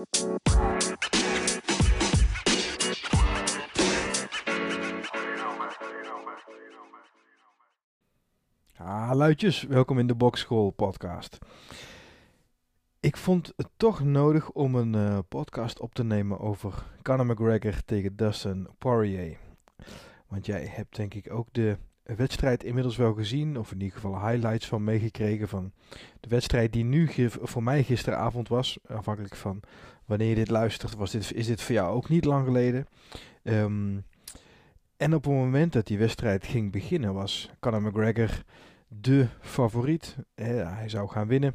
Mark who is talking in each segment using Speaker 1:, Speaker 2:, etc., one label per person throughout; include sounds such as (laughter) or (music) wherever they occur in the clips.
Speaker 1: Ah, luidjes, welkom in de Bokschool podcast. Ik vond het toch nodig om een uh, podcast op te nemen over Conor McGregor tegen Dustin Poirier. Want jij hebt denk ik ook de wedstrijd inmiddels wel gezien, of in ieder geval highlights van meegekregen van de wedstrijd die nu voor mij gisteravond was. Afhankelijk van wanneer je dit luistert, was dit, is dit voor jou ook niet lang geleden. Um, en op het moment dat die wedstrijd ging beginnen, was Conor McGregor de favoriet. hij zou gaan winnen.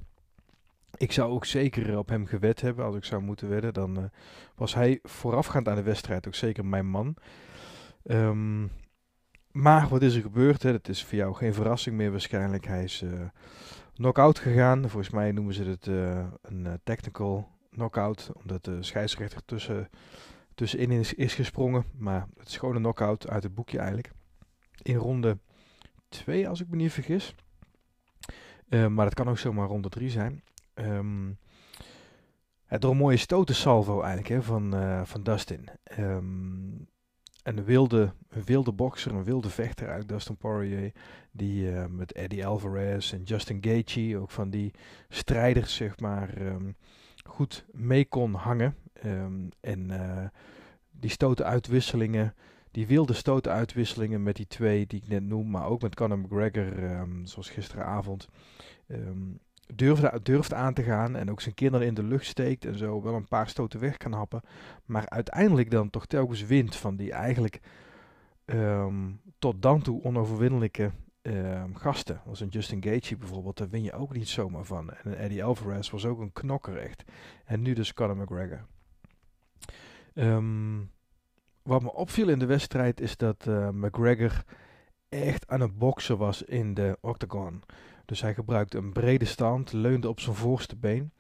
Speaker 1: Ik zou ook zeker op hem gewet hebben. Als ik zou moeten wedden, dan uh, was hij voorafgaand aan de wedstrijd ook zeker mijn man. Um, maar wat is er gebeurd? Hè? Dat is voor jou geen verrassing meer waarschijnlijk. Hij is uh, knock-out gegaan. Volgens mij noemen ze het uh, een uh, technical knockout. Omdat de scheidsrechter tussen, tussenin is, is gesprongen. Maar het is gewoon een knockout uit het boekje eigenlijk. In ronde 2 als ik me niet vergis. maar dat kan ook zomaar ronde 3 zijn. Het door een mooie stoten salvo eigenlijk hè, van, van Dustin. Um, een wilde, een wilde bokser, een wilde vechter uit Dustin Poirier. Die uh, met Eddie Alvarez en Justin Gaethje, ook van die strijders, zeg maar, um, goed mee kon hangen. Um, en uh, die stoten uitwisselingen, die wilde stoten uitwisselingen met die twee die ik net noem, maar ook met Conor McGregor, zoals gisteravond durft, aan te gaan en ook zijn kinderen in de lucht steekt en zo wel een paar stoten weg kan happen. Maar uiteindelijk dan toch telkens wint van die eigenlijk um, tot dan toe onoverwinnelijke um, gasten. Als een Justin Gaethje bijvoorbeeld, daar win je ook niet zomaar van. En Eddie Alvarez was ook een knokker echt. En nu dus Conor McGregor. Um, wat me opviel in de wedstrijd is dat uh, McGregor echt aan het boksen was in de octagon. Dus hij gebruikte een brede stand, leunde op zijn voorste been.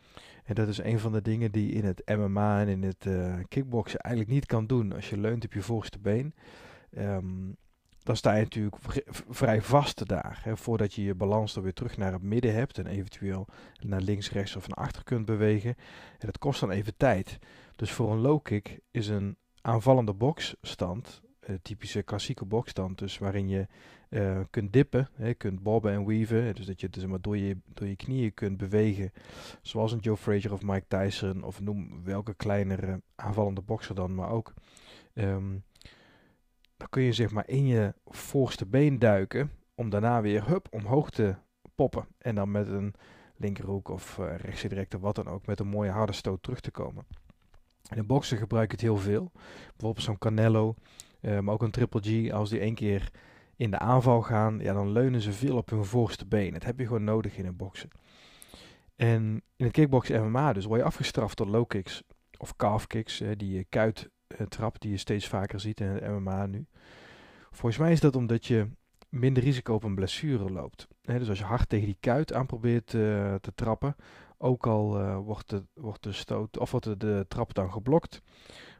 Speaker 1: En dat is een van de dingen die in het MMA en in het uh, kickboksen eigenlijk niet kan doen. Als je leunt op je voorste been, um, dan sta je natuurlijk vrij vast daar. Hè, voordat je je balans dan weer terug naar het midden hebt en eventueel naar links, rechts of naar achter kunt bewegen. En dat kost dan even tijd. Dus voor een low kick is een aanvallende boksstand typische klassieke boksstand. Dus waarin je uh, kunt dippen, hè, kunt bobben en weaven. Dus dat je dus maar door, je, door je knieën kunt bewegen. Zoals een Joe Frazier of Mike Tyson. Of noem welke kleinere aanvallende bokser dan maar ook. Um, dan kun je zeg maar in je voorste been duiken. Om daarna weer hup, omhoog te poppen. En dan met een linkerhoek of uh, rechtse directe wat dan ook. Met een mooie harde stoot terug te komen. In de boksen gebruik ik het heel veel. Bijvoorbeeld zo'n Canelo. Uh, maar ook een Triple G, als die één keer in de aanval gaan, ja, dan leunen ze veel op hun voorste been. Dat heb je gewoon nodig in het boksen. En in het kickboksen MMA dus word je afgestraft door low kicks of calf kicks, uh, die kuit uh, trap die je steeds vaker ziet in het MMA nu. Volgens mij is dat omdat je minder risico op een blessure loopt. dus als je hard tegen die kuit aan probeert te trappen, ook al wordt, de, wordt de stoot of wordt de, trap dan geblokt,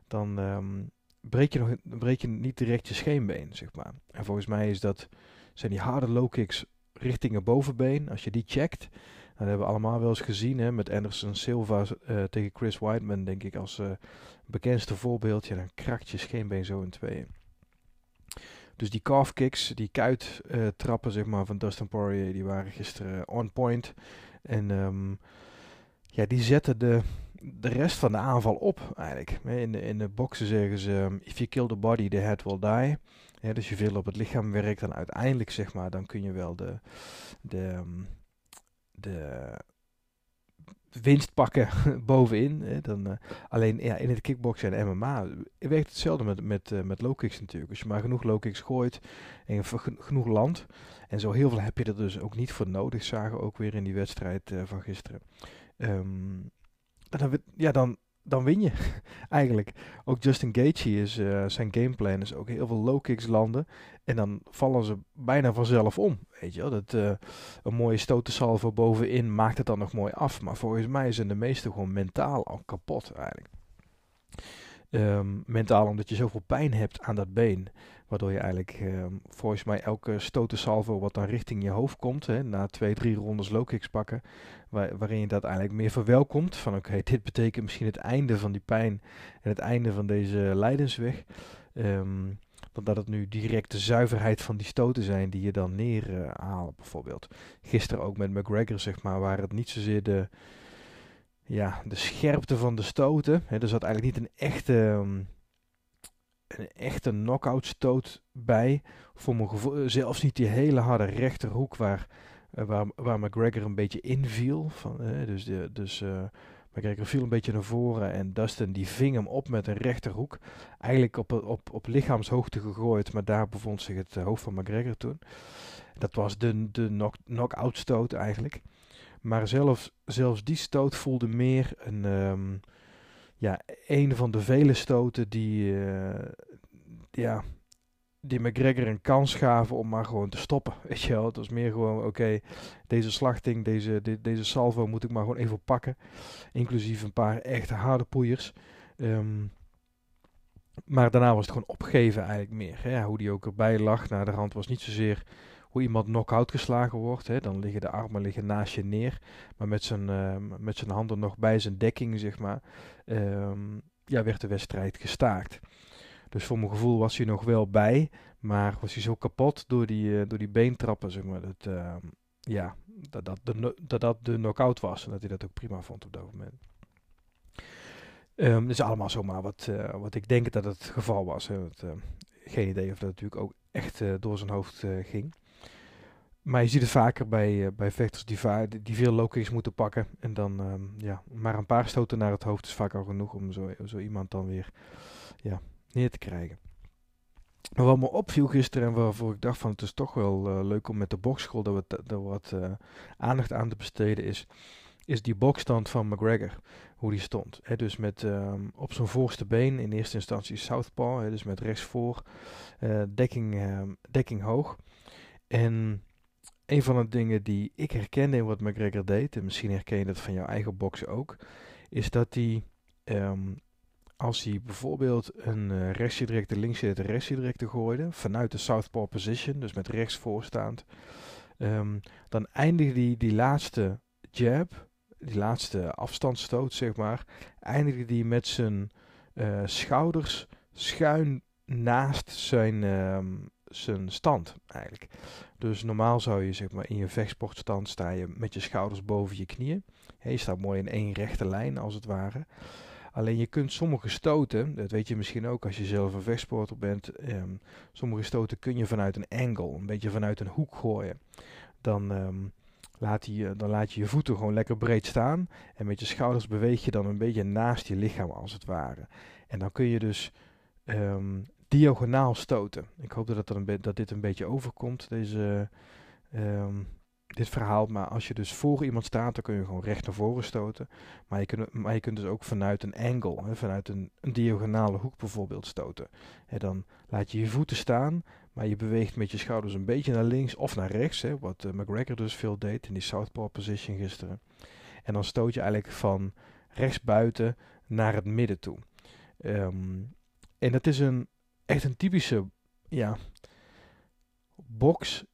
Speaker 1: dan um, breek je, nog, breek je niet direct je scheenbeen, zeg maar. En volgens mij is dat, zijn die harde low kicks richting het bovenbeen. Als je die checkt, dan hebben we allemaal wel eens gezien hè, met Anderson Silva uh, tegen Chris Whiteman, denk ik, als uh, bekendste voorbeeld. Ja, dan krakt je scheenbeen zo in tweeën. Dus die calf kicks, die kuit uh, trappen zeg maar, van Dustin Poirier, die waren gisteren on point. En um, ja, die zetten de, de rest van de aanval op eigenlijk. In de, in de boksen zeggen ze, um, if you kill the body, the head will die. Dus je veel op het lichaam werkt, dan uiteindelijk zeg maar, dan kun je wel de, de, um, de winst pakken (laughs) bovenin. Dan, uh, alleen ja, in het kickboksen en MMA werkt hetzelfde met, met, uh, met low kicks natuurlijk. Als je maar genoeg low kicks gooit en genoeg land. En zo heel veel heb je er dus ook niet voor nodig, zagen ook weer in die wedstrijd uh, van gisteren. Um, dan, ja, dan, dan win je (laughs) eigenlijk. Ook Justin Gaethje is, uh, zijn gameplan is ook heel veel low kicks landen. En dan vallen ze bijna vanzelf om. Weet je wel, dat, uh, een mooie stotensalvo bovenin maakt het dan nog mooi af. Maar volgens mij zijn de meeste gewoon mentaal al kapot eigenlijk. Um, mentaal omdat je zoveel pijn hebt aan dat been. Waardoor je eigenlijk ehm, volgens mij elke stoten salvo wat dan richting je hoofd komt, hè, na twee, drie rondes low kicks pakken, waarin je dat eigenlijk meer verwelkomt. Van oké, (laughs) dit betekent misschien het einde van die pijn en het einde van deze lijdensweg. Um, dan dat het nu direct de zuiverheid van die stoten zijn die je dan neerhaalt, bijvoorbeeld. Gisteren ook met McGregor, zeg maar, waar het niet zozeer de, ja, de scherpte van de stoten. Hè, er zat eigenlijk niet een echte, ehm, een echte knockout stoot bij. Voor mijn gevoel, eh, zelfs niet die hele harde rechterhoek waar, uh, waar, waar McGregor een beetje inviel. Van, uh, dus de, dus McGregor viel een beetje naar voren en Dustin die ving hem op met een rechterhoek. Eigenlijk op, op, op lichaamshoogte gegooid, maar daar bevond zich het hoofd van McGregor toen. Dat was de, de knock, knock-out stoot eigenlijk. Maar zelfs, zelfs die stoot voelde meer een, um, ja, een van de vele stoten die, uh, ja, die McGregor een kans gaven om maar gewoon te stoppen. (laughs) Weet je wel, het was meer gewoon, oké, deze slachting, deze, deze salvo moet ik maar gewoon even pakken. Inclusief een paar echt harde poeiers. Um, maar daarna was het gewoon opgeven eigenlijk meer. Hè? Hoe die ook erbij lag naar de rand was niet zozeer hoe iemand knock-out geslagen wordt. Hè? Dan liggen de armen liggen naast je neer. Maar met zijn, uh, met zijn handen nog bij zijn dekking, zeg maar. Um, ja, werd de wedstrijd gestaakt. Dus voor mijn gevoel was hij nog wel bij. Maar was hij zo kapot door die, uh, door die beentrappen, zeg maar. Dat, uh, ja, dat dat de, dat de knock-out was. En dat hij dat ook prima vond op dat moment. Um, dus allemaal zomaar wat, uh, wat ik denk dat het geval was. Hè. Geen idee of dat natuurlijk ook echt door zijn hoofd ging. Maar je ziet het vaker bij, uh, bij vechters die, die veel low moeten pakken. En dan um, ja, maar een paar stoten naar het hoofd is vaak al genoeg om zo, zo iemand dan weer ja, neer te krijgen. Maar wat me opviel gisteren en waarvoor ik dacht van het is toch wel uh, leuk om met de boxschool dat we daar wat uh, aandacht aan te besteden is, is die boxstand van McGregor, hoe die stond. Dus met um, op zijn voorste been in eerste instantie southpaw, dus met rechts voor, dekking, dekking hoog. En een van de dingen die ik herkende in wat McGregor deed, en misschien herken je dat van jouw eigen boksen ook, is dat hij, um, als hij bijvoorbeeld een uh, rechtsje directe, linksje gooide, vanuit de southpaw position, dus met rechts voorstaand, um, dan eindigde hij die laatste jab, die laatste afstandsstoot, zeg maar, eindigde hij met zijn uh, schouders schuin naast zijn, um, zijn stand eigenlijk. Dus normaal zou je zeg maar in je vechtsportstand sta je met je schouders boven je knieën. je staat mooi in één rechte lijn als het ware. Alleen je kunt sommige stoten, dat weet je misschien ook als je zelf een vechtsporter bent, um, sommige stoten kun je vanuit een angle, een beetje vanuit een hoek gooien. Dan, um, laat je, dan laat je je voeten gewoon lekker breed staan en met je schouders beweeg je dan een beetje naast je lichaam als het ware. En dan kun je dus um, diagonaal stoten. Ik hoop dat, dat, dat dit een beetje overkomt, deze, um, dit verhaal. Maar als je dus voor iemand staat, dan kun je gewoon recht naar voren stoten. Maar je kunt, maar je kunt dus ook vanuit een angle, hè, vanuit een, diagonale hoek bijvoorbeeld stoten. Hè, dan laat je je voeten staan, maar je beweegt met je schouders een beetje naar links of naar rechts. Hè, wat uh, McGregor dus veel deed in die southpaw position gisteren. En dan stoot je eigenlijk van rechts buiten naar het midden toe. Um, en dat is een echt een typische ja, box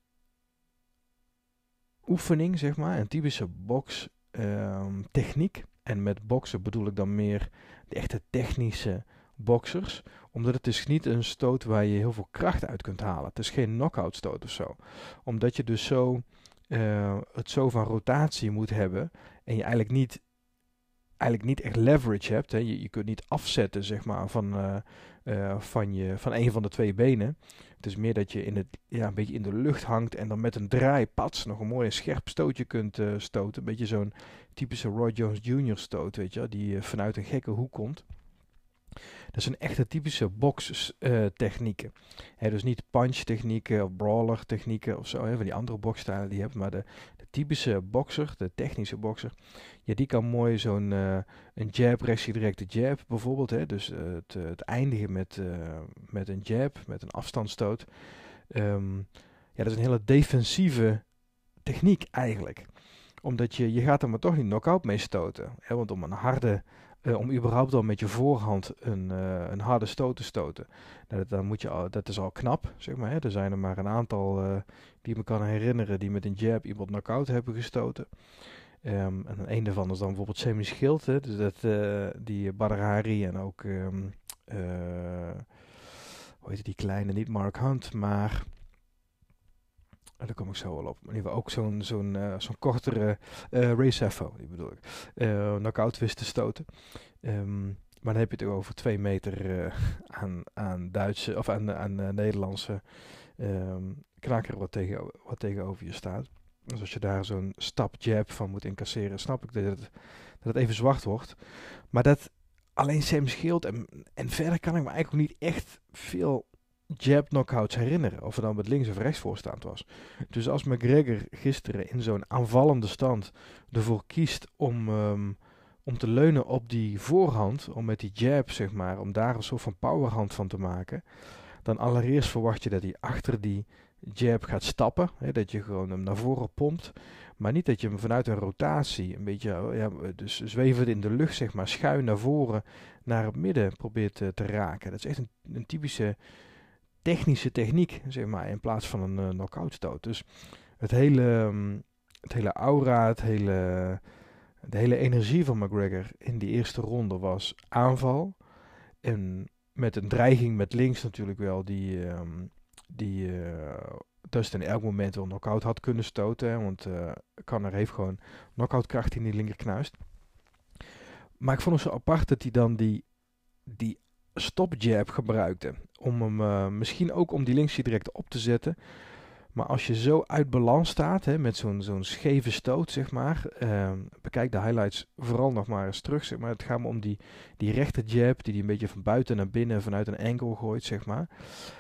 Speaker 1: oefening, zeg maar. Een typische box um, techniek. En met boksen bedoel ik dan meer de echte technische boxers. Omdat het is niet een stoot waar je heel veel kracht uit kunt halen. Het is geen knockout stoot of zo. Omdat je dus zo uh, het zo van rotatie moet hebben. En je eigenlijk niet eigenlijk niet echt leverage hebt. Hè. Je, je kunt niet afzetten zeg maar, van, uh, uh, van, je, van een van de twee benen. Het is meer dat je in het, ja, een beetje in de lucht hangt en dan met een draaipats nog een mooie scherp stootje kunt uh, stoten. Een beetje zo'n typische Roy Jones Jr. stoot, weet je, die vanuit een gekke hoek komt. Dat zijn echte typische box-technieken. Dus niet punch-technieken of brawler-technieken of zo, hè, van die andere boxstijlen die je hebt. Maar de, typische boxer, de technische boxer, ja, die kan mooi zo'n uh, een jab, rechtsie directe jab bijvoorbeeld. Hè, dus uh, het, het, eindigen met, met een jab, met een afstandsstoot. Um, ja, dat is een hele defensieve techniek eigenlijk omdat je, je gaat er maar toch niet knock-out mee stoten. Hè? Want om een harde uh, om überhaupt al met je voorhand een, uh, een harde stoot te stoten. Nou, dat, dan moet je dat is al knap, zeg maar. Hè. Er zijn er maar een aantal uh, die me kan herinneren die met een jab iemand knock-out hebben gestoten. Um, en een daarvan is dan bijvoorbeeld Semi Schild, hè, dus dat, die Badr en ook, heet die kleine, niet Mark Hunt, maar daar kom ik zo wel op. Maar ieder geval ook zo'n zo'n uh, zo'n kortere uh, die bedoel ik. Uh, knockout wist te stoten. Um, maar dan heb je het over twee meter aan, aan Duitse of aan, aan Nederlandse um, wat, tegen, wat tegenover je staat. Dus als je daar zo'n stap jab van moet incasseren, snap ik dat het, dat het even zwart wordt. Maar dat alleen Sam scheelt en, en verder kan ik me eigenlijk niet echt veel jab knockouts herinneren. Of er dan met links of rechts voorstaand was. Dus als McGregor gisteren in zo'n aanvallende stand ervoor kiest om, um, om te leunen op die voorhand, om met die jab zeg maar, om daar een soort van powerhand van te maken. Dan allereerst verwacht je dat hij achter die jab gaat stappen. Hè, dat je gewoon hem naar voren pompt. Maar niet dat je hem vanuit een rotatie, een beetje ja, dus zwevend in de lucht, zeg maar, schuin naar voren, naar het midden probeert te, te raken. Dat is echt een, een typische technische techniek, zeg maar, in plaats van een uh, knockout stoot. Dus het hele, um, het hele aura, het hele, de hele energie van McGregor in die eerste ronde was aanval. En met een dreiging met links natuurlijk wel, die, um, die uh, Dustin elk moment wel knockout had kunnen stoten. want uh, Conor heeft gewoon knockoutkracht in die linkerknuist. Maar ik vond het zo apart dat hij dan die, die stopjab gebruikte. Om hem uh, misschien ook om die linksie direct op te zetten. Maar als je zo uit balans staat, hè, met zo'n zo'n scheve stoot, zeg maar. Uh, bekijk de highlights vooral nog maar eens terug, zeg maar. Het gaat me om die, die rechte jab, die die een beetje van buiten naar binnen vanuit een angle gooit, zeg maar.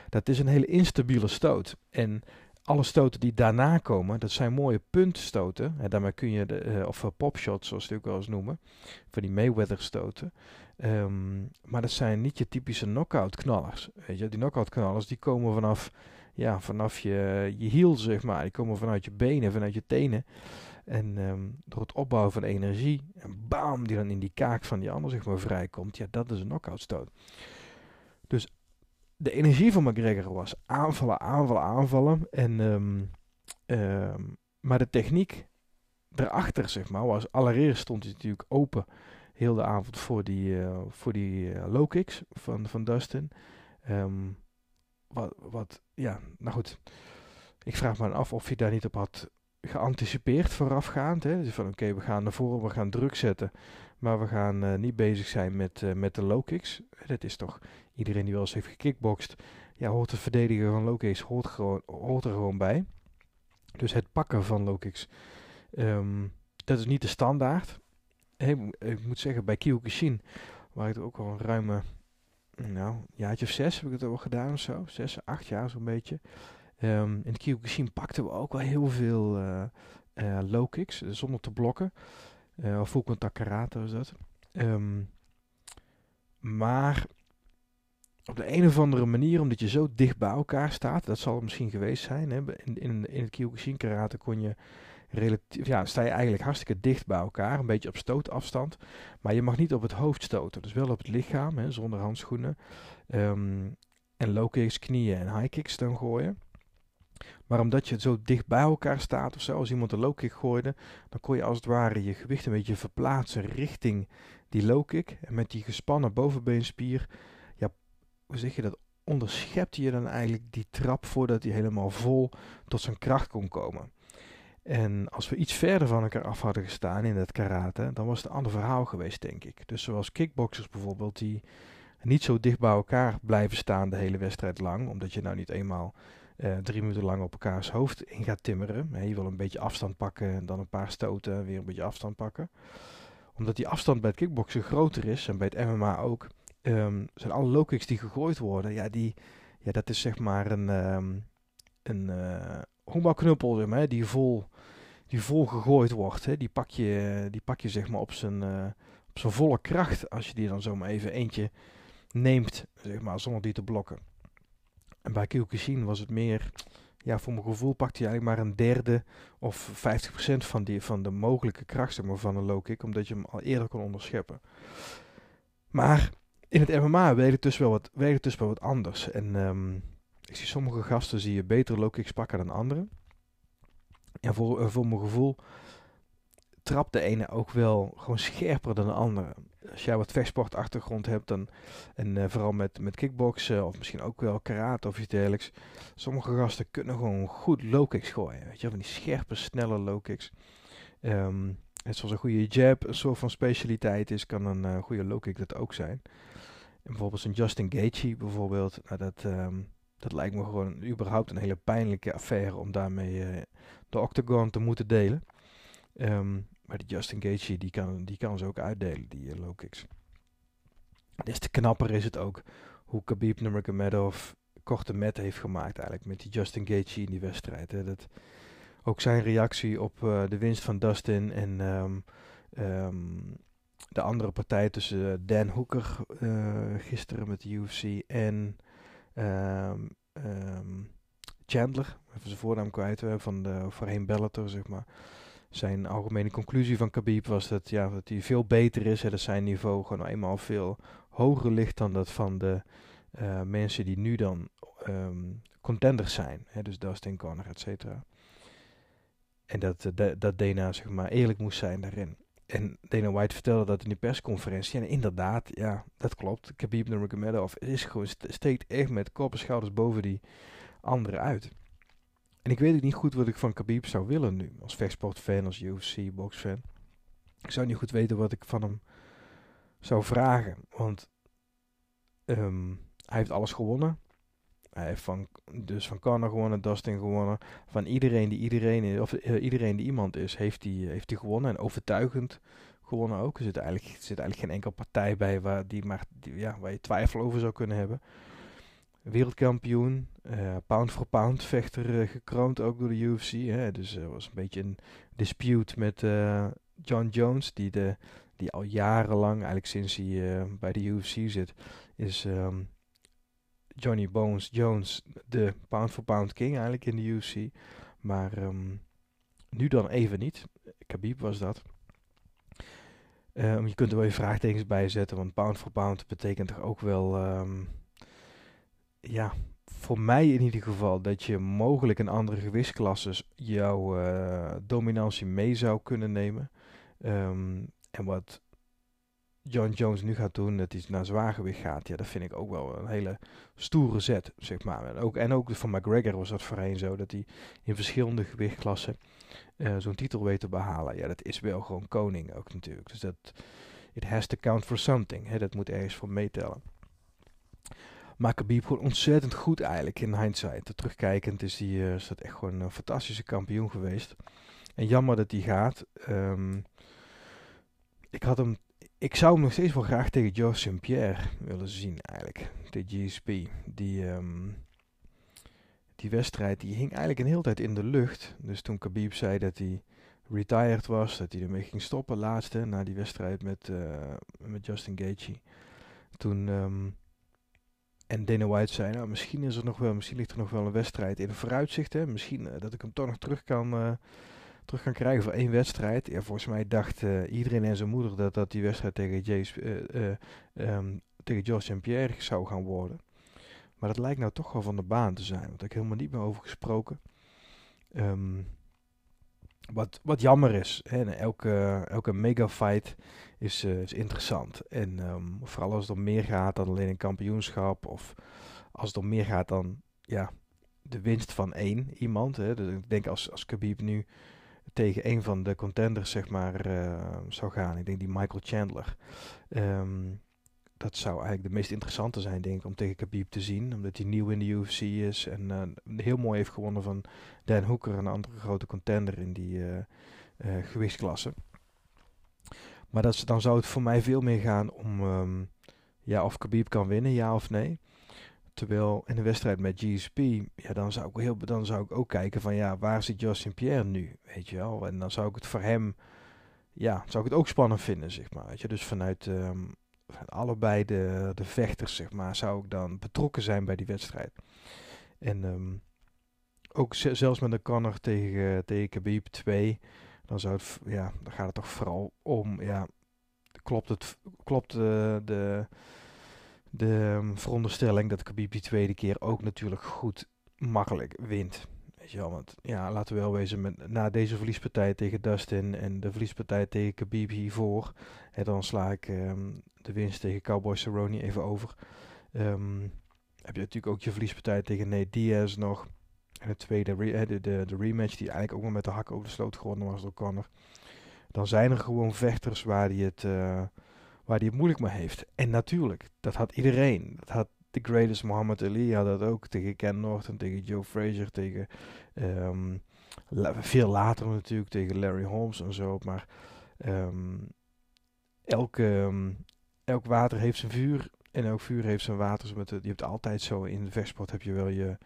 Speaker 1: Dat is een hele instabiele stoot. En alle stoten die daarna komen, dat zijn mooie puntstoten. En daarmee kun je, de, uh, of popshots zoals ze ook wel eens noemen, van die Mayweather stoten. Um, maar dat zijn niet je typische knockout knallers. Weet je, die knockout knallers die komen vanaf, ja, vanaf je, je hiel, zeg maar. Die komen vanuit je benen, vanuit je tenen. En um, door het opbouwen van energie, en bam, die dan in die kaak van die ander zeg maar vrijkomt. Ja, dat is een knockout stoot. Dus de energie van McGregor was aanvallen, aanvallen, aanvallen. En, um, maar de techniek erachter, zeg maar, was allereerst stond hij natuurlijk open heel de avond voor die, uh, voor die uh, low kicks van, van Dustin. Um, wat, wat, ja, nou goed. Ik vraag me af of hij daar niet op had geanticipeerd voorafgaand. Hè? Dus van oké, we gaan naar voren, we gaan druk zetten. Maar we gaan uh, niet bezig zijn met, met de low kicks. Dat is toch, iedereen die wel eens heeft gekickboxd, ja, hoort het verdedigen van low kicks, hoort, gewoon, hoort er gewoon bij. Dus het pakken van low kicks, um, dat is niet de standaard ik moet zeggen, bij Kyokushin, waar ik er ook al een ruime, nou, jaartje of zes heb ik het al gedaan of zo. Zes, acht jaar zo'n beetje. In de Kyokushin pakten we ook wel heel veel uh, low kicks, zonder te blokken. Uh, of full contact karate was dat. Um, maar op de een of andere manier, omdat je zo dicht bij elkaar staat, dat zal het misschien geweest zijn. Hè? In, in, in het Kyokushin karate kon je relatief, ja, sta je eigenlijk hartstikke dicht bij elkaar, een beetje op stootafstand. Maar je mag niet op het hoofd stoten, dus wel op het lichaam, hè, zonder handschoenen. Um, en low kicks, knieën en high kicks dan gooien. Maar omdat je zo dicht bij elkaar staat of zo, als iemand een low kick gooide, dan kon je als het ware je gewicht een beetje verplaatsen richting die low kick. En met die gespannen bovenbeenspier, ja, hoe zeg je dat, onderschepte je dan eigenlijk die trap voordat hij helemaal vol tot zijn kracht kon komen. En als we iets verder van elkaar af hadden gestaan in het karate, dan was het een ander verhaal geweest, denk ik. Dus zoals kickboxers bijvoorbeeld, die niet zo dicht bij elkaar blijven staan de hele wedstrijd lang, omdat je nou niet eenmaal uh, drie minuten lang op elkaars hoofd in gaat timmeren. je wil een beetje afstand pakken, en dan een paar stoten, weer een beetje afstand pakken. Omdat die afstand bij het kickboksen groter is, en bij het MMA ook, um, zijn alle low kicks die gegooid worden, ja, die, ja dat is zeg maar een, um, een, uh, honkbalknuppel, zeg maar, die vol, die vol gegooid wordt. Hè, die, pak je, die pak je zeg maar op zijn, uh, op zijn volle kracht als je die dan zomaar even eentje neemt, zeg maar, zonder die te blokken. En bij Kyokushin was het meer, ja, voor mijn gevoel pakte hij eigenlijk maar een derde of 50% van, die, van de mogelijke kracht van een low kick, omdat je hem al eerder kon onderscheppen. Maar in het MMA weet het dus wel wat, het dus wel wat anders. En ehm, ik zie sommige gasten zie je beter low kicks pakken dan anderen. En voor, voor mijn gevoel trapt de ene ook wel gewoon scherper dan de andere. Als jij wat vechtsportachtergrond hebt, dan, en uh, vooral met, met kickboksen of misschien ook wel karate of iets dergelijks. Sommige gasten kunnen gewoon goed low kicks gooien. Weet je, van die scherpe, snelle low kicks. Um, het zoals een goede jab een soort van specialiteit is, kan een uh, goede low kick dat ook zijn. En bijvoorbeeld een Justin Gaethje bijvoorbeeld, nou dat, um, dat lijkt me gewoon überhaupt een hele pijnlijke affaire om daarmee uh, de octagon te moeten delen. Um, maar die Justin Gaethje, die kan, die kan ze ook uitdelen, die uh, low kicks. Des te knapper is het ook hoe Khabib Nurmagomedov korte met heeft gemaakt eigenlijk met die Justin Gaethje in die wedstrijd. Hè. Dat, ook zijn reactie op uh, de winst van Dustin en um, um, de andere partij tussen Dan Hooker gisteren met de UFC en um, Chandler, even zijn voornaam kwijt, van de voorheen Bellator zeg maar zijn algemene conclusie van Khabib was dat, ja, dat hij veel beter is. Hè, dat zijn niveau gewoon eenmaal veel hoger ligt dan dat van de uh, mensen die nu dan um, contenders zijn. Hè, dus Dustin Conner, et cetera. En dat, uh, dat Dana zeg maar eerlijk moest zijn daarin. En Dana White vertelde dat in die persconferentie. En inderdaad, ja, dat klopt. Khabib Nurmagomedov is gewoon steekt echt met kop en schouders boven die anderen uit. En ik weet ook niet goed wat ik van Khabib zou willen nu. Als vechtsportfan, als UFC, boxfan. Ik zou niet goed weten wat ik van hem zou vragen. Want um, hij heeft alles gewonnen. Hij heeft van, dus van Conor gewonnen, Dustin gewonnen. Van iedereen die iedereen is, of uh, iedereen die iemand is, heeft hij heeft gewonnen. En overtuigend gewonnen ook. Er zit eigenlijk, zit eigenlijk geen enkele partij bij waar, die maar, ja, waar je twijfel over zou kunnen hebben wereldkampioen, uh, pound for pound vechter uh, gekroond ook door de UFC. Hè. Dus er was een beetje een dispute met John Jones, die, de, die al jarenlang, eigenlijk sinds hij bij de UFC zit, is um, Johnny Bones Jones de pound for pound king eigenlijk in de UFC. Maar um, nu dan even niet. Khabib was dat. Um, je kunt er wel je vraagtekens bij zetten, want pound for pound betekent toch ook wel ja, voor mij in ieder geval dat je mogelijk in andere gewichtsklasses jouw uh, dominantie mee zou kunnen nemen. Um, en wat John Jones nu gaat doen, dat hij naar zwaargewicht gaat, ja, dat vind ik ook wel een hele stoere zet, zeg maar. En ook, en ook van McGregor was dat voorheen zo, dat hij in verschillende gewichtklassen uh, zo'n titel weet te behalen. Ja, dat is wel gewoon koning ook natuurlijk. Dus dat, it has to count for something. Hè, dat moet ergens voor meetellen. Maar Khabib gewoon ontzettend goed eigenlijk in hindsight. Terugkijkend is, die, uh, is dat echt gewoon een fantastische kampioen geweest. En jammer dat hij gaat. Um, ik had hem... Ik zou hem nog steeds wel graag tegen George St. Pierre willen zien eigenlijk. De GSP. Die, um, die wedstrijd die hing eigenlijk een hele tijd in de lucht. Dus toen Khabib zei dat hij retired was, dat hij ermee ging stoppen laatste, na die wedstrijd met, uh, met Justin Gaethje. Toen... Um, en Dana White zei, nou, misschien is er nog wel, misschien ligt er nog wel een wedstrijd in vooruitzicht. Hè? Misschien uh, dat ik hem toch nog terug kan, uh, terug kan krijgen voor één wedstrijd. Ja, volgens mij dacht uh, iedereen en zijn moeder dat dat die wedstrijd tegen, Jace, um, tegen George. Pierre zou gaan worden. Maar dat lijkt nou toch wel van de baan te zijn. Want ik helemaal niet meer over gesproken. Um, wat, wat jammer is. Hè? Elke, elke megafight is, uh, is interessant. En um, vooral als het om meer gaat dan alleen een kampioenschap. Of als het om meer gaat dan ja, de winst van één iemand. Hè? Dus ik denk als, als Khabib nu tegen een van de contenders zeg maar uh, zou gaan. Ik denk die Michael Chandler. Um, dat zou eigenlijk de meest interessante zijn, denk ik, om tegen Khabib te zien. Omdat hij nieuw in de UFC is en uh, heel mooi heeft gewonnen van Dan Hooker, een andere grote contender in die uh, gewichtsklasse. Maar dat, dan zou het voor mij veel meer gaan om um, ja, of Khabib kan winnen, ja of nee. Terwijl in de wedstrijd met GSP, ja, dan zou ik, heel, dan zou ik ook kijken van ja, waar zit Justin Pierre nu? Weet je wel? En dan zou ik het voor hem, ja, zou ik het ook spannend vinden, zeg maar. Weet je? Dus vanuit um, allebei de, de vechters, zeg maar, zou ik dan betrokken zijn bij die wedstrijd. En um, ook zelfs met een Conor tegen, tegen Khabib 2, dan, zou het, ja, dan gaat het toch vooral om, ja, klopt, het, klopt de, de um, veronderstelling dat Khabib die tweede keer ook natuurlijk goed makkelijk wint. Weet je wel, want ja, laten we wel wezen, met, na deze verliespartij tegen Dustin en de verliespartij tegen Khabib hiervoor, en dan sla ik um, de winst tegen Cowboy Cerrone even over. Um, heb je natuurlijk ook je verliespartij tegen Nate Diaz nog. En de tweede, re de, de, de, rematch die eigenlijk ook nog met de hak over de sloot gewonnen was door Connor. Dan zijn er gewoon vechters waar hij het, uh, waar die het moeilijk mee heeft. En natuurlijk, dat had iedereen. Dat had de greatest Muhammad Ali, had dat ook tegen Ken Norton, tegen Joe Frazier, tegen um, veel later natuurlijk tegen Larry Holmes en zo. Maar um, elke, um, elk water heeft zijn vuur en elk vuur heeft zijn water. Met je hebt altijd zo in de vechtsport heb je wel je,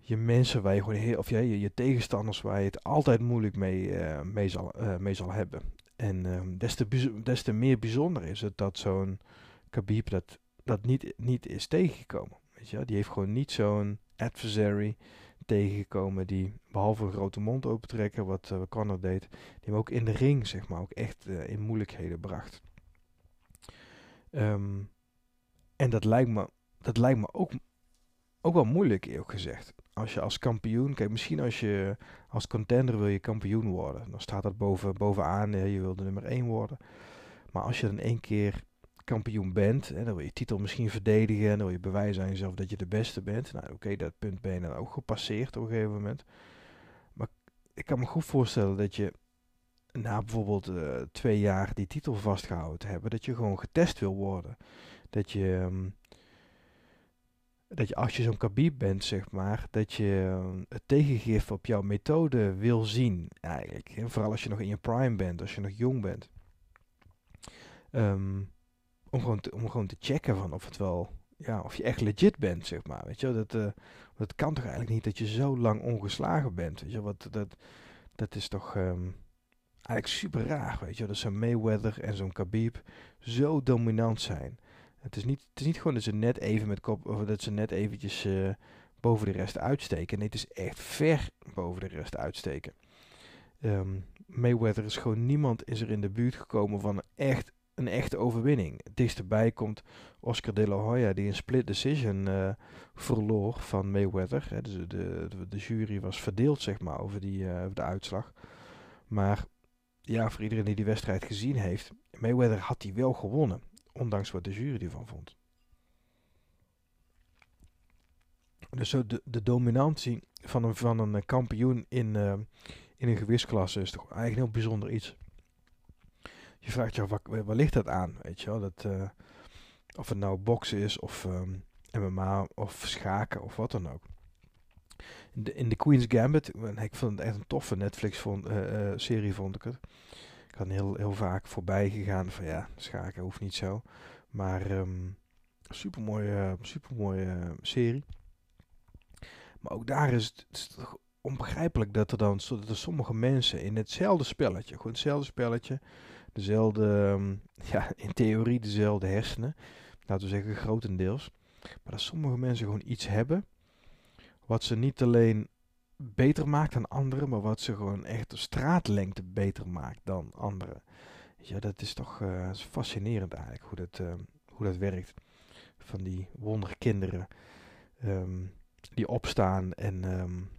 Speaker 1: je mensen waar je gewoon heel, of ja, je, je tegenstanders waar je het altijd moeilijk mee, uh, mee, zal, uh, mee zal hebben. En um, des, te, te meer bijzonder is het dat zo'n Khabib dat, dat niet, niet is tegengekomen. Weet je, die heeft gewoon niet zo'n adversary tegengekomen die behalve een grote mond opentrekken, wat uh, Conor deed, die hem ook in de ring zeg maar ook echt uh, in moeilijkheden bracht. Um, en dat lijkt me, dat lijkt me ook, ook wel moeilijk eerlijk gezegd. Als je als kampioen, kijk misschien als je als contender wil je kampioen worden, dan staat dat boven, bovenaan, je wil de nummer 1 worden. Maar als je dan één keer kampioen bent, en dan wil je titel misschien verdedigen, en dan wil je bewijzen aan jezelf dat je de beste bent. Nou oké, dat punt ben je dan ook gepasseerd op een gegeven moment. Maar ik kan me goed voorstellen dat je na bijvoorbeeld uh, twee jaar die titel vastgehouden te hebben, dat je gewoon getest wil worden. Dat je, um, dat je als je zo'n kabib bent, zeg maar, dat je um, het tegengif op jouw methode wil zien, eigenlijk. En vooral als je nog in je prime bent, als je nog jong bent. Um, om, gewoon te, om gewoon te checken van of het wel, ja, of je echt legit bent, zeg maar. Weet je, dat, uh, dat kan toch eigenlijk niet dat je zo lang ongeslagen bent. Weet je, wat, dat, dat is toch um, eigenlijk super raar, weet je. Dat zo'n Mayweather en zo'n Khabib zo dominant zijn. Het is, niet, het is niet gewoon dat ze net even met kop, dat ze net eventjes uh, boven de rest uitsteken. Nee, het is echt ver boven de rest uitsteken. Um, Mayweather is gewoon niemand is er in de buurt gekomen van echt een echte overwinning. Het dichtstbij komt Oscar de la Hoya, die een split decision uh, verloor van Mayweather. Dus de, de, de, jury was verdeeld, zeg maar, over, die, over de uitslag. Maar ja, voor iedereen die die wedstrijd gezien heeft, Mayweather had die wel gewonnen. Ondanks wat de jury ervan vond. Dus de, de dominantie van een, van een kampioen in, uh, in een gewichtsklasse is toch eigenlijk een heel bijzonder iets. Je vraagt je af, waar, waar ligt dat aan? Weet je wel, dat, uh, of het nou boksen is, of um, MMA, of schaken, of wat dan ook. In de, Queen's Gambit, ik vond het echt een toffe Netflix-serie, vond ik het kan heel, heel vaak voorbij gegaan van ja, schaken hoeft niet zo. Maar um, super mooie, super mooie serie. Maar ook daar is het, het onbegrijpelijk dat er dan dat er sommige mensen in hetzelfde spelletje, gewoon hetzelfde spelletje, dezelfde, um, (laughs) ja, in theorie dezelfde hersenen, laten we zeggen grotendeels, maar dat sommige mensen gewoon iets hebben wat ze niet alleen beter maakt dan anderen, maar wat ze gewoon echt de straatlengte beter maakt dan anderen. Ja, dat is toch uh, fascinerend eigenlijk hoe dat, uh, hoe dat werkt. Van die wonderkinderen um, die opstaan en um,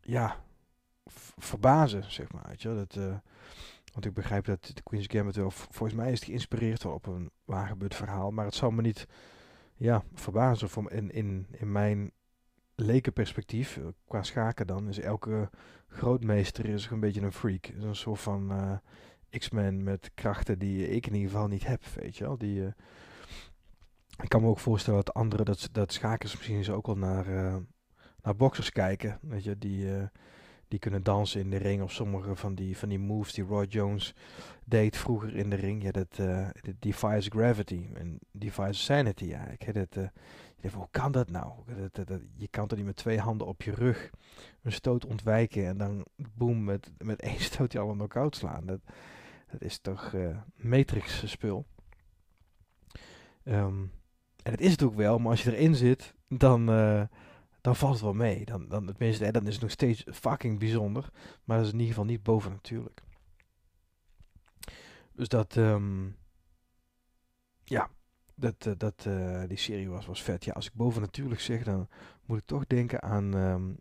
Speaker 1: ja, verbazen, zeg maar. Weet je, dat, uh, want ik begrijp dat de Queen's Gambit wel, volgens mij is geïnspireerd wel op een waargebeurd verhaal, maar het zal me niet ja, verbazen voor in, in, in mijn lekenperspectief, eh, qua schaken dan, is elke grootmeester is een beetje een freak. Een soort van uh, X-Men met krachten die ik in ieder geval niet heb, weet je wel. Die, uh, ik kan me ook voorstellen dat anderen, dat, dat schakers misschien zo ook wel naar, uh, naar boxers kijken, weet je, die die kunnen dansen in de ring. Of sommige van die, van die moves die Roy Jones deed vroeger in de ring. Ja, dat, uh, defies gravity en defies sanity eigenlijk. Uh, hoe kan dat nou? Dat, dat, je kan toch niet met twee handen op je rug een stoot ontwijken en dan boem, met, met één (laughs) stoot je al een knock-out slaan. Dat, dat is toch uh, Matrix spul. Um, en het is het ook wel, maar als je erin zit, dan, dan valt het wel mee. Dan, dan, tenminste, dan is het nog steeds fucking bijzonder. Maar dat is in ieder geval niet bovennatuurlijk. Dus dat, ehm, ja, dat, eh, dat, eh, die serie was, was vet. Ja, als ik bovennatuurlijk zeg, dan moet ik toch denken aan, ehm,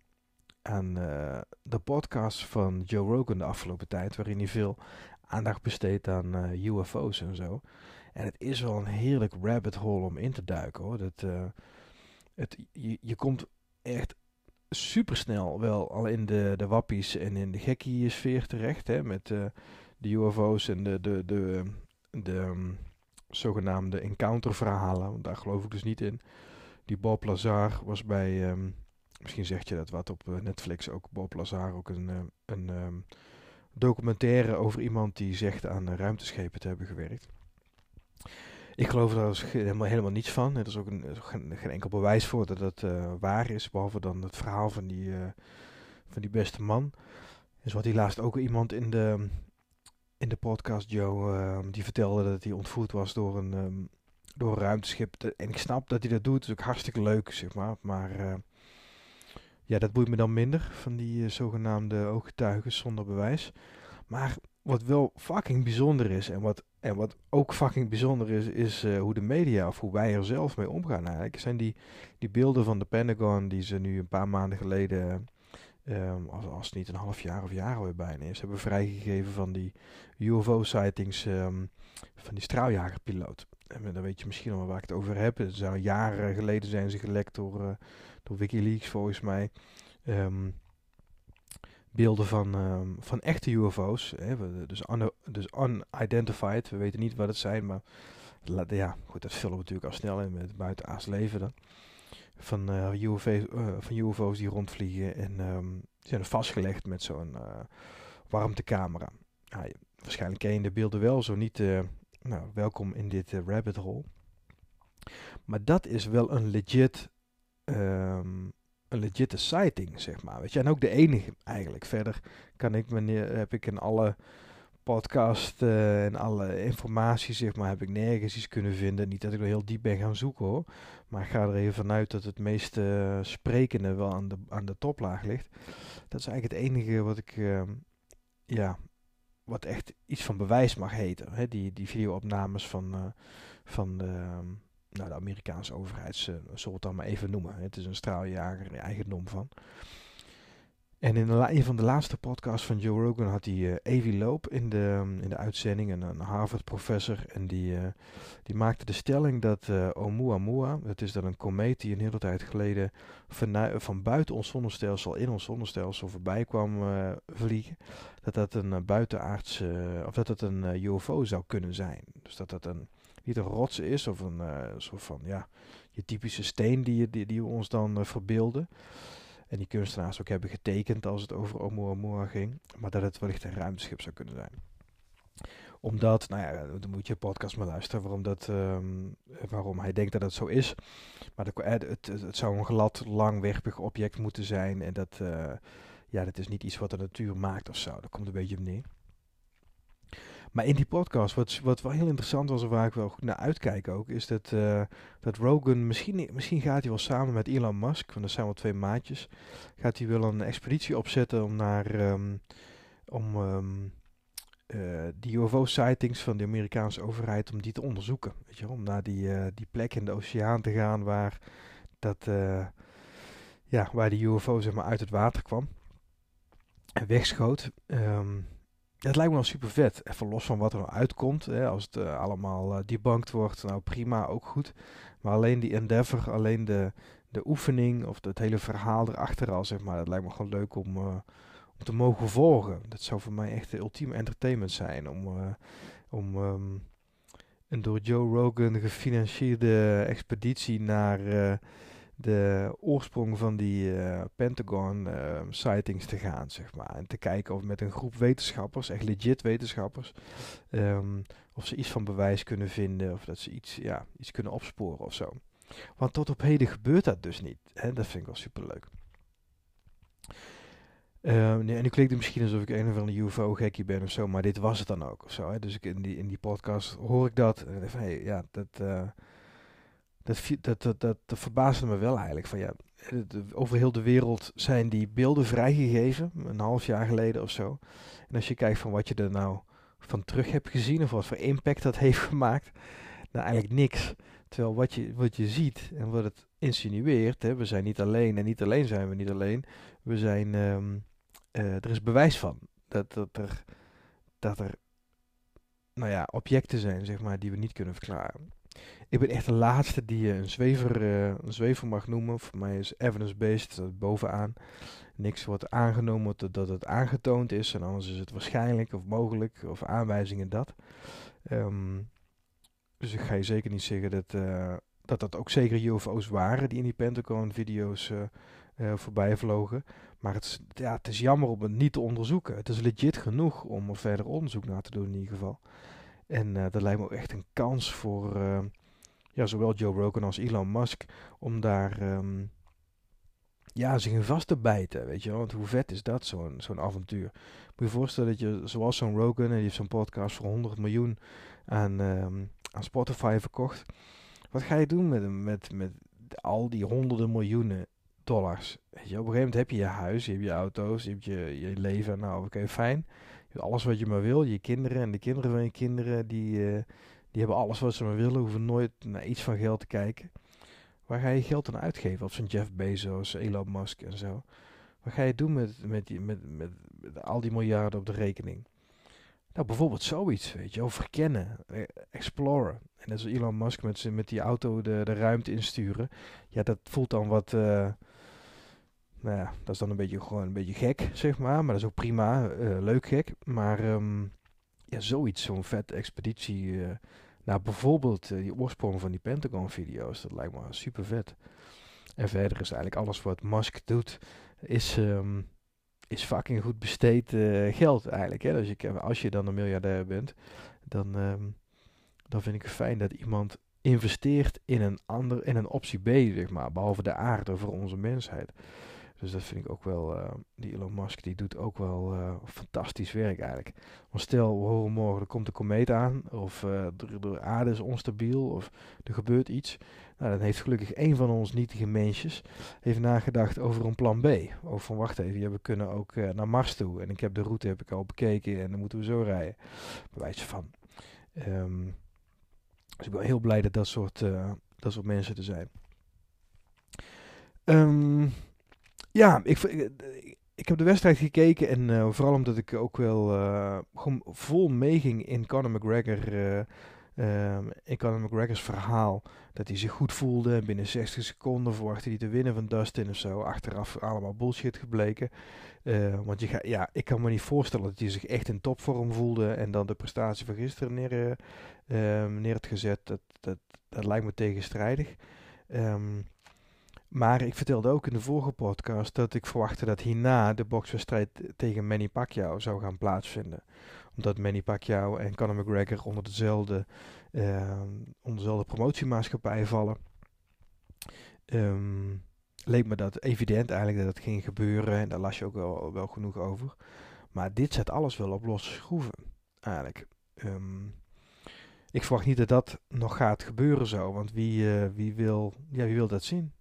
Speaker 1: aan eh, de podcast van Joe Rogan de afgelopen tijd, waarin hij veel aandacht besteedt aan UFO's en zo. En het is wel een heerlijk rabbit hole om in te duiken hoor. Dat, het, je, je komt echt super snel wel al in de, de wappies en in de gekkie sfeer terecht. Hè, met de UFO's en de, de, de, de, ehm, zogenaamde encounter-verhalen. Want daar geloof ik dus niet in. Die Bob Lazar was bij, um, misschien zegt je dat wat op eh, Netflix ook, Bob Lazar ook een, uh, een um, documentaire over iemand die zegt aan ruimteschepen te hebben gewerkt. Ik geloof dus helemaal, helemaal niets van. Er is ook een, geen, geen, enkel bewijs voor dat dat uh, waar is, behalve dan het verhaal van die, van die beste man. Dus wat hij laatst ook iemand in de in de podcast, Joe, ehm, die vertelde dat hij ontvoerd was door een, um, door een ruimteschip. En ik snap dat hij dat doet, het is ook hartstikke leuk, zeg maar. Maar uh, ja, dat boeit me dan minder, van die zogenaamde ooggetuigen zonder bewijs. Maar wat wel fucking bijzonder is, en wat, en wat ook fucking bijzonder is, is uh, hoe de media, of hoe wij er zelf mee omgaan eigenlijk, zijn die, die beelden van de Pentagon die ze nu een paar maanden geleden Um, als, als het niet een half jaar of jaar alweer bijna is, hebben vrijgegeven van die UFO-sightings um, van die straaljagerpiloot. En dan weet je misschien al waar ik het over heb. Het zijn jaren geleden zijn ze gelekt door, uh, door Wikileaks volgens mij. Um, beelden van, van echte UFO's. Hè, dus, dus unidentified. We weten niet wat het zijn, maar ja, goed, dat vullen we natuurlijk al snel in met buitenaards leven dan van, eh, UFO, uh, eh, van UFO's die rondvliegen. En um, die zijn vastgelegd met zo'n uh, warmtecamera. Nou, waarschijnlijk ken je de beelden wel, zo niet. nou, welkom in dit rabbit hole. Maar dat is wel een legit, um, een legitte sighting, zeg maar. Weet je, en ook de enige eigenlijk. Verder kan ik, wanneer heb ik in alle podcast uh, en alle informatie, zeg maar, heb ik nergens iets kunnen vinden. Niet dat ik er heel diep ben gaan zoeken hoor. Maar ik ga er even vanuit dat het meeste uh, sprekende wel aan de, aan de toplaag ligt. Dat is eigenlijk het enige wat ik, uh, ja, wat echt iets van bewijs mag heten. Hè? Die, die videoopnames van, uh, van de, ehm, nou, de Amerikaanse overheid, zullen we het dan maar even noemen. Het is een straaljager, eigendom van. En in een van de laatste podcasts van Joe Rogan had hij uh, Avi Loop in de, um, in de uitzending, een, Harvard-professor. En die, uh, die maakte de stelling dat uh, Oumuamua, dat is dan een komeet die een hele tijd geleden van, van buiten ons zonnestelsel in ons zonnestelsel voorbij kwam vliegen, dat dat een buitenaardse, of dat dat een UFO zou kunnen zijn. Dus dat dat een, niet een rots is of een soort van, ja, je typische steen die, die, die we ons dan verbeelden. En die kunstenaars ook hebben getekend als het over Oumuamua ging. Maar dat het wellicht een ruimteschip zou kunnen zijn. Omdat, nou ja, dan moet je podcast maar luisteren waarom, dat, um, waarom hij denkt dat het zo is. Maar de, het, het, zou een glad, langwerpig object moeten zijn. En dat, ja, dat is niet iets wat de natuur maakt of zo. Dat komt een beetje op neer. Maar in die podcast, wat, wat wel heel interessant was en waar ik wel goed naar uitkijk ook, is dat, uh, dat Rogan, misschien, misschien gaat hij wel samen met Elon Musk, want dat zijn wel twee maatjes, gaat hij wel een expeditie opzetten om naar, um, om um, uh, die UFO-sightings van de Amerikaanse overheid, om die te onderzoeken. Weet je, om naar die, uh, die plek in de oceaan te gaan waar, dat, ja, waar die UFO zeg maar, uit het water kwam en wegschoot. Um, het lijkt me wel super vet. Even los van wat er nou uitkomt. Hè, als het uh, allemaal uh, debunked wordt, nou prima, ook goed. Maar alleen die endeavor, alleen de, de oefening of het hele verhaal erachter al, zeg maar. Dat lijkt me gewoon leuk om, uh, om te mogen volgen. Dat zou voor mij echt de ultieme entertainment zijn. Om, om um, een door Joe Rogan gefinancierde expeditie naar de oorsprong van die uh, Pentagon uh, sightings te gaan, zeg maar. En te kijken of met een groep wetenschappers, echt legit wetenschappers, um, of ze iets van bewijs kunnen vinden of dat ze iets, ja, iets kunnen opsporen of zo. Want tot op heden gebeurt dat dus niet. Hè? Dat vind ik wel superleuk. Uh, nee, en nu klinkt het misschien alsof ik een of andere UFO-gekkie ben of zo, maar dit was het dan ook of zo. Hè? Dus ik, in, die, in die podcast hoor ik dat en van, hey, ja, dat... Uh, dat, dat, dat, dat, verbaasde me wel eigenlijk. Van, ja, over heel de wereld zijn die beelden vrijgegeven, een half jaar geleden of zo. En als je kijkt van wat je er nou van terug heb gezien of wat voor impact dat (laughs) heeft gemaakt. Nou, eigenlijk niks. Terwijl wat je, wat je ziet en wat het insinueert, hè, we zijn niet alleen en niet alleen zijn we niet alleen. We zijn, ehm, eh, er is bewijs van dat, dat, er, dat er nou ja, objecten zijn, zeg maar, die we niet kunnen verklaren. Ik ben echt de laatste die een, zwever, uh, een zwever mag noemen. Voor mij is evidence-based, bovenaan. Niks wordt aangenomen dat het aangetoond is. En anders is het waarschijnlijk of mogelijk of aanwijzingen dat. Ehm, dus ik ga je zeker niet zeggen dat, uh, dat dat ook zeker UFO's waren die in die Pentagon-video's voorbij vlogen. Maar het is, ja, het is jammer om het niet te onderzoeken. Het is legit genoeg om er verder onderzoek naar te doen in ieder geval. En uh, dat lijkt me ook echt een kans voor ja, zowel Joe Rogan als Elon Musk om daar um, ja, zich in vast te bijten, weet je. Want hoe vet is dat, zo'n zo'n avontuur? Moet je je voorstellen dat je, zoals zo'n Rogan, en die heeft zo'n podcast voor 100 miljoen aan, um, aan Spotify verkocht. Wat ga je doen met, met, met al die honderden miljoenen dollars? Weet je, op een gegeven moment heb je je huis, je hebt je auto's, je hebt je, je leven. Nou, oké, fijn. Alles wat je maar wil. Je kinderen en de kinderen van je kinderen, die, uh, die hebben alles wat ze maar willen, hoeven nooit naar iets van geld te kijken. Waar ga je geld dan uitgeven? Op zo'n Jeff Bezos, Elon Musk en zo. Wat ga je doen met, met, met, met, met al die miljarden op de rekening? Nou, bijvoorbeeld zoiets, weet je, of verkennen, eh, exploren. En dat Elon Musk met, met die auto de, de ruimte insturen. Ja, dat voelt dan wat, uh, nou ja, dat is dan een beetje gewoon een beetje gek, zeg maar. Maar dat is ook prima, uh, leuk gek. Maar um, ja, zoiets, zo'n vet expeditie uh, naar bijvoorbeeld die oorsprong van die Pentagon-video's, dat lijkt me super vet. En verder is eigenlijk alles wat Musk doet, is... Um, is fucking goed besteed geld eigenlijk. Hè? Dus ik, als je dan een miljardair bent, dan, um, dan vind ik het fijn dat iemand investeert in een, ander, in een optie B, zeg maar, behalve de aarde voor onze mensheid. Dus dat vind ik ook wel, uh, die Elon Musk, die doet ook wel uh, fantastisch werk eigenlijk. Want stel, we horen morgen, er komt een komeet aan, of de, de, aarde is onstabiel, of er gebeurt iets. Nou, dan heeft gelukkig een van ons nietige mensjes heeft nagedacht over een plan B. Over van, wacht even, ja, we kunnen ook naar Mars toe. En ik heb de route heb ik al bekeken en dan moeten we zo rijden. Bewijs van. Um, dus ik ben heel blij dat dat soort, dat soort mensen er zijn. Um, ja, ik, ik, ik, heb de wedstrijd gekeken en uh, vooral omdat ik ook wel uh, gewoon vol meeging in Conor McGregor. Uh, in Conor McGregor's verhaal. Dat hij zich goed voelde. Binnen 60 seconden verwachtte hij te winnen van Dustin of zo. Achteraf allemaal bullshit gebleken. want je ga, ja, ik kan me niet voorstellen dat hij zich echt in topvorm voelde. En dan de prestatie van gisteren neer, neer had gezet. Dat, dat, dat lijkt me tegenstrijdig. Um, maar ik vertelde ook in de vorige podcast dat ik verwachtte dat hierna de bokswedstrijd tegen Manny Pacquiao zou gaan plaatsvinden. Omdat Manny Pacquiao en Conor McGregor onder dezelfde, uh, onder dezelfde promotiemaatschappij vallen. Um, leek me dat evident eigenlijk dat het ging gebeuren en daar las je ook wel, wel genoeg over. Maar dit zet alles wel op losse schroeven, eigenlijk. Um, ik verwacht niet dat dat nog gaat gebeuren zo, want wie, uh, wie, wil, ja, wie wil dat zien?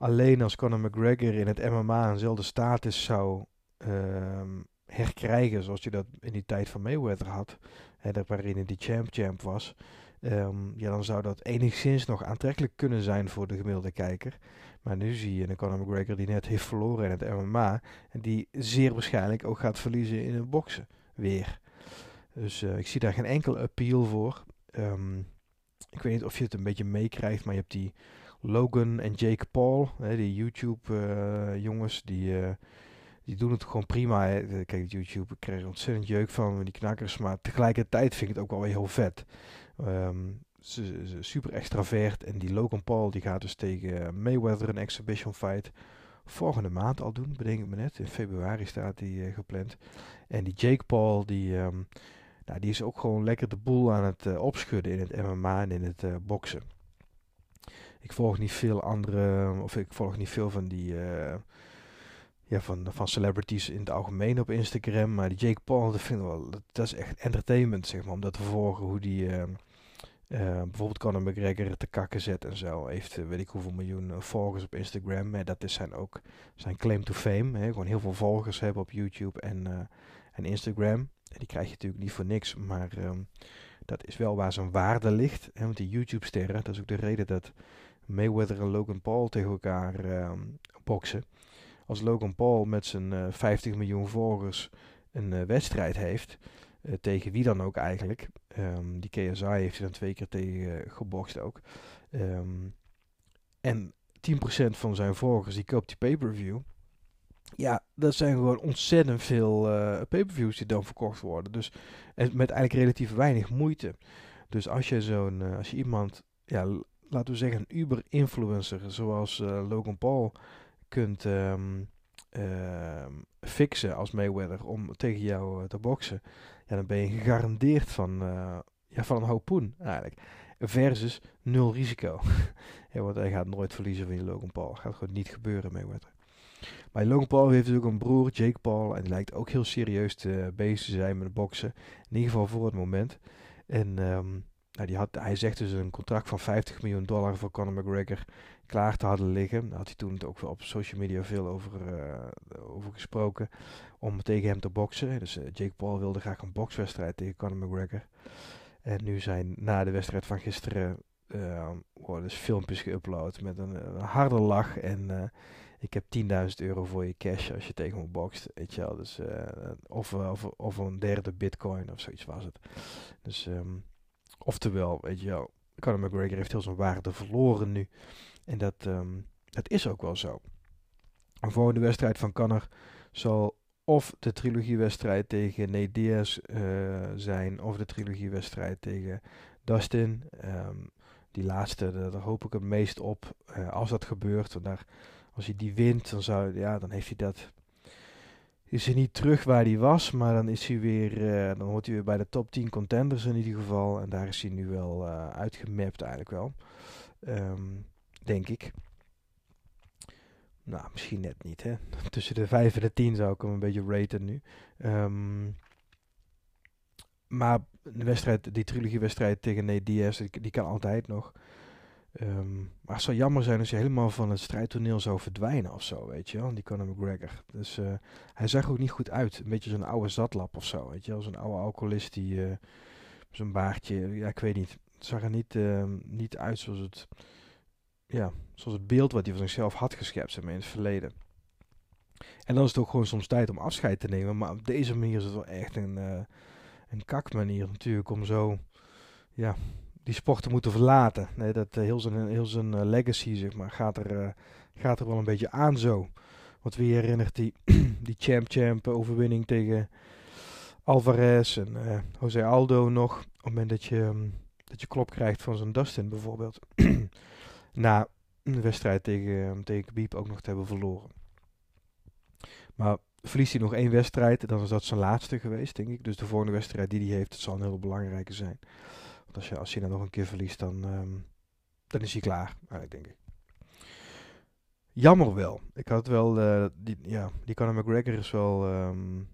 Speaker 1: Alleen als Conor McGregor in het MMA eenzelfde status zou um, herkrijgen zoals je dat in die tijd van Mayweather had, hè, waarin hij die champ-champ was, um, ja, dan zou dat enigszins nog aantrekkelijk kunnen zijn voor de gemiddelde kijker. Maar nu zie je een Conor McGregor die net heeft verloren in het MMA en die zeer waarschijnlijk ook gaat verliezen in het boksen weer. Dus uh, ik zie daar geen enkel appeal voor. Um, ik weet niet of je het een beetje meekrijgt, maar je hebt die Logan en Jake Paul, hè, die YouTube-jongens, uh, die, uh, die doen het gewoon prima. Hè. Kijk, YouTube, ik krijg er ontzettend jeuk van, die knakkers. Maar tegelijkertijd vind ik het ook wel weer heel vet. Um, ze, super extravert. En die Logan Paul, die gaat dus tegen Mayweather een exhibition fight. Volgende maand al doen, bedenk ik me net. In februari staat die uh, gepland. En die Jake Paul, die, um, nou, die is ook gewoon lekker de boel aan het opschudden in het MMA en in het boksen ik volg niet veel andere, of ik volg niet veel van die, uh, ja, van, van celebrities in het algemeen op Instagram. Maar die Jake Paul, dat vind ik wel, dat, is echt entertainment, zeg maar, om dat te volgen. Hoe die, uh, uh, bijvoorbeeld Conor McGregor te kakken zet en zo. Heeft, weet ik hoeveel miljoen volgers op Instagram. Maar dat is zijn ook zijn claim to fame. Hè? Gewoon heel veel volgers hebben op YouTube en, en Instagram. die krijg je natuurlijk niet voor niks, maar ehm, dat is wel waar zijn waarde ligt. Hè, want die YouTube-sterren, dat is ook de reden dat Mayweather en Logan Paul tegen elkaar ehm, boksen. Als Logan Paul met zijn 50 miljoen volgers een wedstrijd heeft, tegen wie dan ook eigenlijk, um, die KSI heeft hij dan twee keer tegen gebokst ook. en 10% van zijn volgers die koopt die pay-per-view. Ja, dat zijn gewoon ontzettend veel uh, pay-per-views die dan verkocht worden. Dus en met eigenlijk relatief weinig moeite. Dus als je zo'n, als je iemand, ja, laten we zeggen een Uber-influencer zoals uh, Logan Paul kunt um, fixen als Mayweather om tegen jou te boksen, ja, dan ben je gegarandeerd van, ja, van een hoop poen eigenlijk. Versus nul risico. (laughs) want hij gaat nooit verliezen van je Logan Paul. Gaat gewoon niet gebeuren, Mayweather. Maar Logan Paul heeft natuurlijk een broer, Jake Paul. En die lijkt ook heel serieus te bezig te zijn met boksen. In ieder geval voor het moment. En um, nou, die had, hij zegt dus een contract van 50 miljoen dollar voor Conor McGregor klaar te hadden liggen. Daar had hij toen ook wel op social media veel over, uh, over gesproken. Om tegen hem te boksen. Dus uh, Jake Paul wilde graag een bokswedstrijd tegen Conor McGregor. En nu zijn na de wedstrijd van gisteren uh, worden dus filmpjes geüpload met een, een harde lach. En ik heb 10.000 euro voor je cash als je tegen me bokst. Weet je wel. Dus, of, of, of een derde bitcoin of zoiets was het. Dus, um, oftewel, weet je wel. Conor McGregor heeft heel zijn waarde verloren nu. En dat, um, dat is ook wel zo. Een volgende wedstrijd van Conor zal of de trilogiewedstrijd tegen Nate Diaz uh, zijn, of de trilogiewedstrijd tegen Dustin. Um, die laatste, daar hoop ik het meest op. Uh, als dat gebeurt, want daar als hij die wint, dan, zou, ja, dan heeft hij dat. Is hij niet terug waar hij was, maar dan is hij weer. Uh, dan hoort hij weer bij de top 10 contenders in ieder geval. En daar is hij nu wel uh, uitgemapt, eigenlijk wel. Um, denk ik. Nou, misschien net niet, hè. (laughs) Tussen de 5 en de 10 zou ik hem een beetje raten nu. Um, maar de wedstrijd, die trilogiewedstrijd tegen Nate die kan altijd nog. Um, maar het zou jammer zijn als je helemaal van het strijdtoneel zou verdwijnen of zo, weet je wel. Die Conor McGregor. Dus uh, hij zag ook niet goed uit. Een beetje zo'n oude zatlap of zo, weet je wel. Zo'n oude alcoholist die uh, zo'n baardje, ja, ik weet niet. Het zag er niet, uh, niet uit zoals het, ja, zoals het beeld wat hij van zichzelf had geschept in het verleden. En dan is het ook gewoon soms tijd om afscheid te nemen. Maar op deze manier is het wel echt een, uh, een kakmanier natuurlijk om zo, ja, die sport te moeten verlaten. Nee, dat uh, heel zijn, heel zijn uh, legacy zeg maar, gaat, er, uh, gaat er wel een beetje aan zo. Want wie herinnert die, (clears throat) die champ-champ overwinning tegen Alvarez en Jose Aldo nog. Op het moment dat je, um, dat je klop krijgt van zo'n Dustin bijvoorbeeld. (clears throat) Na een wedstrijd tegen, tegen Khabib ook nog te hebben verloren. Maar verliest hij nog één wedstrijd, dan is dat zijn laatste geweest, denk ik. Dus de volgende wedstrijd die hij heeft, het zal een heel belangrijke zijn als je, als je dan nog een keer verliest, dan, um, dan is hij klaar, eigenlijk denk ik. Jammer wel. Ik had wel, uh, die, ja, die Conor McGregor is wel um,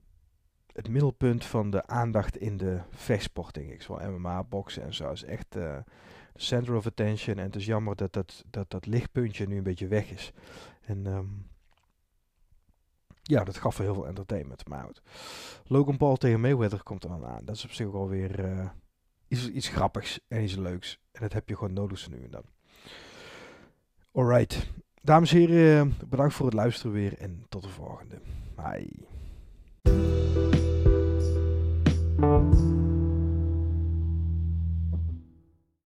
Speaker 1: het middelpunt van de aandacht in de vechtsport, denk ik. Zoals MMA, boksen en zo. is echt uh, center of attention. En het is jammer dat dat, dat dat lichtpuntje nu een beetje weg is. En um, ja, dat gaf wel heel veel entertainment. Maar goed. Logan Paul tegen Mayweather komt er dan aan. Dat is op zich ook alweer... Uh, iets, iets grappigs en iets leuks. En dat heb je gewoon nodig nu en dan. Alright. Dames en heren, bedankt voor het luisteren weer en tot de volgende. Bye.